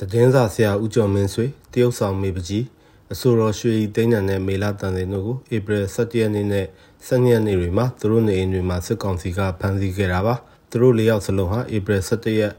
သတင်းစာဆရာဦးကျော်မင်းဆွေတရုတ်ဆောင်မေပကြီးအဆိုတော်ရွှေဤသိန်းနံနဲ့မေလာတန်စင်တို့ကိုဧပြီ17ရက်နေ့နဲ့12ရက်နေ့တွေမှာသူတို့နေအိမ်တွေမှာစစ်ကောင်စီကဖမ်းဆီးခဲ့တာပါသူတို့၄ယောက်စလုံးဟာဧပြီ17ရက်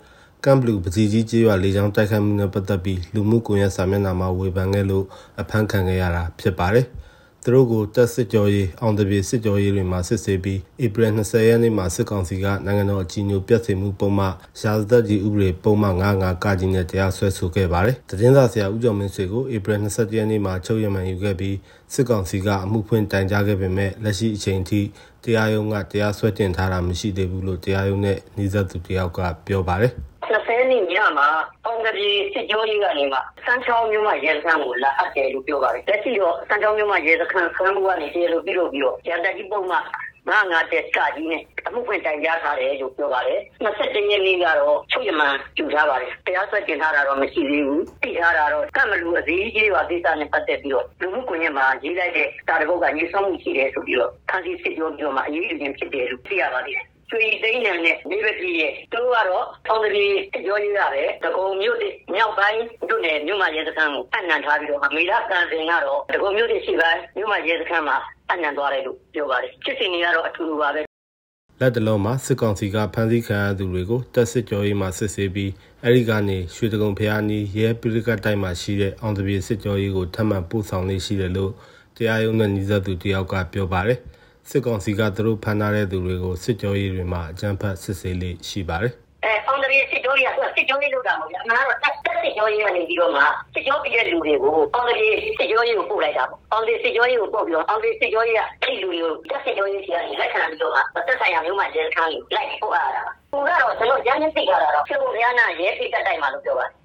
ကမ်ဘလူးပစီကြီးကျေးရွာလေကြောင်းတိုက်ခိုက်မှုနဲ့ပတ်သက်ပြီးလူမှုကွန်ရက်စာမျက်နှာမှာဝေဖန်ခဲ့လို့အဖမ်းခံခဲ့ရတာဖြစ်ပါတယ်။ သူတို့ကိုတက်စစ်ကြောရေးအောင်တပြေစစ်ကြောရေးတွေမှာစစ်ဆေးပြီးဧပြီ20ရက်နေ့မှာစစ်ကောင်စီကနိုင်ငံတော်အကြီးအကျယ်ပြတ်စေမှုပုံမှရာဇသက်ကြီးဥပဒေပုံမှ95ကကြီးနဲ့တရားစွဲဆိုခဲ့ပါတယ်။သတင်းစာဆရာဦးကျော်မင်းဆွေကိုဧပြီ20ရက်နေ့မှာချုပ်ရမှန်ယူခဲ့ပြီးစစ်ကောင်စီကအမှုဖွင့်တိုင်ကြားခဲ့ပေမဲ့လက်ရှိအချိန်ထိတရားရုံးကတရားစွဲတင်ထားတာမရှိသေးဘူးလို့တရားရုံးနဲ့နှိစက်သူတယောက်ကပြောပါတယ်။20နှစ် ညမှာအောင်ကပြေစစ်ကြောရေးကနေမှစမ်းချောင်းမြို့မှာရဲစခန်းကိုလာအပ်တယ်လို့ပြောပါတယ်။လက်ရှိတော့စမ်းချောင်းမြို့မှာရဲစခန်းဆန်းဘူးကနေတရားလို့ပြုလုပ်ပြီးတော့ရန်တက်ကြီးပုံမှငါငါတက်ကကြီးနဲ့အမှုဖွင့်တိုင်ကြားထားတယ်လို့ပြောပါတယ်။27ရက်နေ့ကတော့ချုပ်ရမှန်ကျူထားပါတယ်။တရားစွဲတင်ထားတာတော့မရှိသေးဘူး။သိထားတာတော့ကမလူအစည်းကြီးပါကိစ္စနဲ့ပတ်သက်ပြီးတော့လူမှုကွန်ရက်မှာရေးလိုက်တဲ့တာတပုတ်ကညှိဆောင်မှုရှိတယ်ဆိုပြီးတော့ခန်းစီစစ်ကြောပြီးတော့မှအရေးယူခြင်းဖြစ်တယ်လို့သိရပါတယ်။ ကျွေသိန်းနံနဲ့နေပတိရဲ့သူတို့ကတော့ဆောင်းတရီပြောရရတယ်တကုံမြို့မြောက်ပိုင်းတို့နယ်မြို့မှာရဲစခန်းကိုအနှံထားပြီးတော့မေလာကန်စင်ကတော့တကုံမြို့ရှိပိုင်းမြို့မှာရဲစခန်းမှာအနှံသွားတယ်လို့ပြောပါတယ်ဖြစ်စဉ်တွေကတော့အထူတူပါပဲလက်တလုံးမှာစစ်ကောင်စီကဖမ်းဆီးခံရသူတွေကိုတပ်စစ်ကြောရေးမှစစ်ဆေးပြီးအဲဒီကနေရွှေတကုံဖျားနီးရဲပိရိကတိုက်မှာရှိတဲ့အောင်တပြေစစ်ကြောရေးကိုထပ်မံပို့ဆောင်နေရှိတယ်လို့တရားရုံးနဲ့ညီသက်သူတယောက်ကပြောပါတယ်။ စစ်ကောင်စီကသူတို့ဖမ်းထားတဲ့သူတွေကိုစစ်ကြောရေးတွေမှာအကြမ်းဖက်စစ်ဆေးလေးရှိပါတယ်အဲအောင်တရီစစ်ကြောရေးကစစ်ကြောရေးလုပ်တာမဟုတ်ဘူးအမှန်တော့တက်စစ်ကြောရေးကနေပြီးတော့မှစစ်ကြောပြတဲ့လူတွေကိုအောင်တရီစစ်ကြောရေးကိုပို့လိုက်တာပေါ့အောင်တရီစစ်ကြောရေးကိုပို့ပြီးတော့အောင်တရီစစ်ကြောရေးကအဲ့ဒီလူတွေကိုတက်စစ်ကြောရေးစီကနေလက်ခံပြီးတော့မှတက်ဆိုင်ရာမျိုးမှရဲခန်းကိုလိုက်ပို့ရတာ။ဟိုကတော့ကျွန်တော်ရမ်းနေသိကြတာတော့ဖြစ်ဖို့ရနာရဲစိတ်တက်တိုင်းမှာလို့ပြောပါတယ်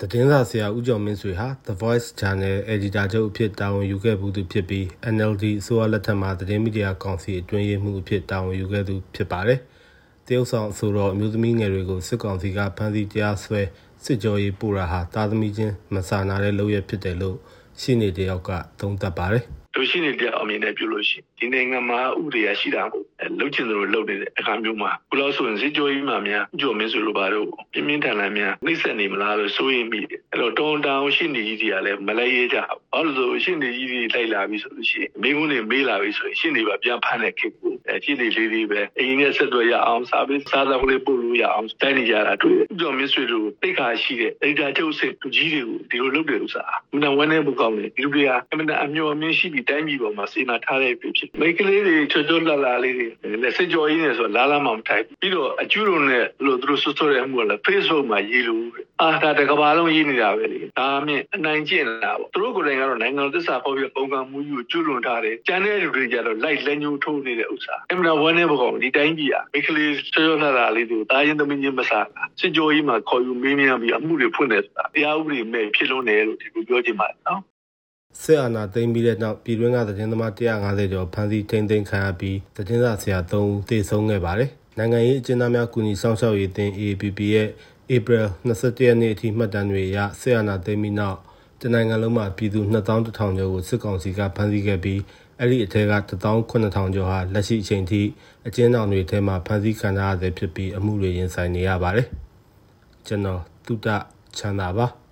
သတင်းစာဆရာဦးကျော်မင်းဆွေဟာ The Voice Channel Editor ချုပ်အဖြစ်တာဝန်ယူခဲ့မှုသူဖြစ်ပြီး NLD အစိုးရလက်ထက်မှာသတင်းမီဒီယာကောင်စီအတွင်းရေးမှူးအဖြစ်တာဝန်ယူခဲ့သူဖြစ်ပါတယ်။တရုတ်ဆောင်အဆိုတော်အမျိုးသမီးငယ်တွေကိုစစ်ကောင်စီကဖမ်းဆီးတရားစွဲစစ်ကြောရေးပို့တာဟာတာသမီချင်းမဆာနာတဲ့လုပ်ရဖြစ်တယ်လို့ရှင်းနေတယောက်ကသုံးသပ်ပါတယ်။ လူရှိနေတဲ့အမြင်နဲ့ပြောလို့ရှိရင်ဒီနိုင်ငံမှာဥပဒေရရှိတာကိုလှုပ်ချင်သလိုလှုပ်နေတဲ့အခါမျိုးမှာဘလို့ဆိုရင်စစ်ကြောရေးမှများကြော်မင်းဆိုလိုပါတော့ပြင်းပြင်းထန်ထန်များနှိမ့်ဆက်နေမလားလို့စိုးရိမ်မိတယ်အဲ့တော့တောင်းတောင်းရှိနေကြီးတွေကလည်းမလဲရဲကြဘူးဘာလို့ဆိုရှိနေကြီးတွေလိုက်လာပြီဆိုလို့ရှိရင်မိကုန်းတွေမေးလာပြီဆိုရင်ရှိနေပါပြန်ဖမ်းတဲ့ခေတ်ကိုအဲ ရှိနေလေးလေးပဲအရင်နဲ့ဆက်သွယ်ရအောင်စာပေးစားသောက်လေးပို့လို့ရအောင်တိုင်းနေကြတာတွေ့တယ်ကြော်မင်းဆွေတို့တိတ်ခါရှိတဲ့အိဒါချုပ်စစ်သူကြီးတွေကိုဒီလိုလုပ်တယ်ဥစားမနဝန်းနေမကောင်းလေဒီလူတွေကအမှန်အမျိုးအမြင့်ရှိပြီးတိုင်းပြည်ပေါ်မှာစေနာထားတဲ့ဖြစ်ဖြစ်မိကလေးတွေချွတ်ချွတ်လာလာလေးတွေလက်စစ်ကြော်ရင်းနေဆိုလာလာမှမထိုက်ပြီးတော့အကျူးလုံးနဲ့လို့သူတို့ဆွဆွတဲ့အမှုကလည်း Facebook မှာရေးလို့အာဒါတကဘာလုံးရေးနေတာပဲလေဒါမြင့်အနိုင်ကျင့်လာပေါ့သူတို့ကိုယ်တိုင်ကတော့နိုင်ငံသစ္စာပေါ်ပြပုံကမှုယူကျွလွန်ထားတယ်ကျန်တဲ့လူတွေကြတော့လိုက်လက်ညှိုးထိုးနေတဲ့ဥစ္စာအမှန်ဝမ်းနေပကောင်ဒီတိုင်းပြည်อ่ะမိကလေးဆွဆွလာလာလေးတွေကိုတာရင်သမီးချင်းမစားစစ်ကြောကြီးမှာခေါ်ယူမေးမြန်းပြီးအမှုတွေဖွင့်တယ်ဆိုတာတရားဥပဒေမဲ့ဖြစ်လုံးတယ်လို့ဒီလိုပြောချင်ပါတယ်နော်စစ်အာဏာသိမ်းပြီးတဲ့နောက်ပြည်တွင်းကသတင်းသမား150ကျော်ဖမ်းဆီးထိန်းသိမ်းခံရပြီးသတင်းစာဆရာ3ဦးသေဆုံးခဲ့ပါတယ်။နိုင်ငံရေးအကျဉ်းသားများကူညီဆောင်ရှောက်ရေးအသင်း AAPP ရဲ့ ဧပြီ27ရက်နေ့အထိမှတ်တမ်းတွေအရစစ်အာဏာသိမ်းပြီးနောက်တနိုင်ငံလုံးမှာပြည်သူ2100ကျော်ကိုစစ်ကောင်စီကဖမ်းဆီးခဲ့ပြီးအဲ့ဒီအထက်က18000ကျော်ဟာလက်ရှိအချိန်ထိအကျဉ်းထောင်တွေထဲမှာဖမ်းဆီးခံရဆဲဖြစ်ပြီးအမှုတွေရင်ဆိုင်နေရပါတယ်။ကျွန်တော်တုဒ္ဒချမ်းသာပါ။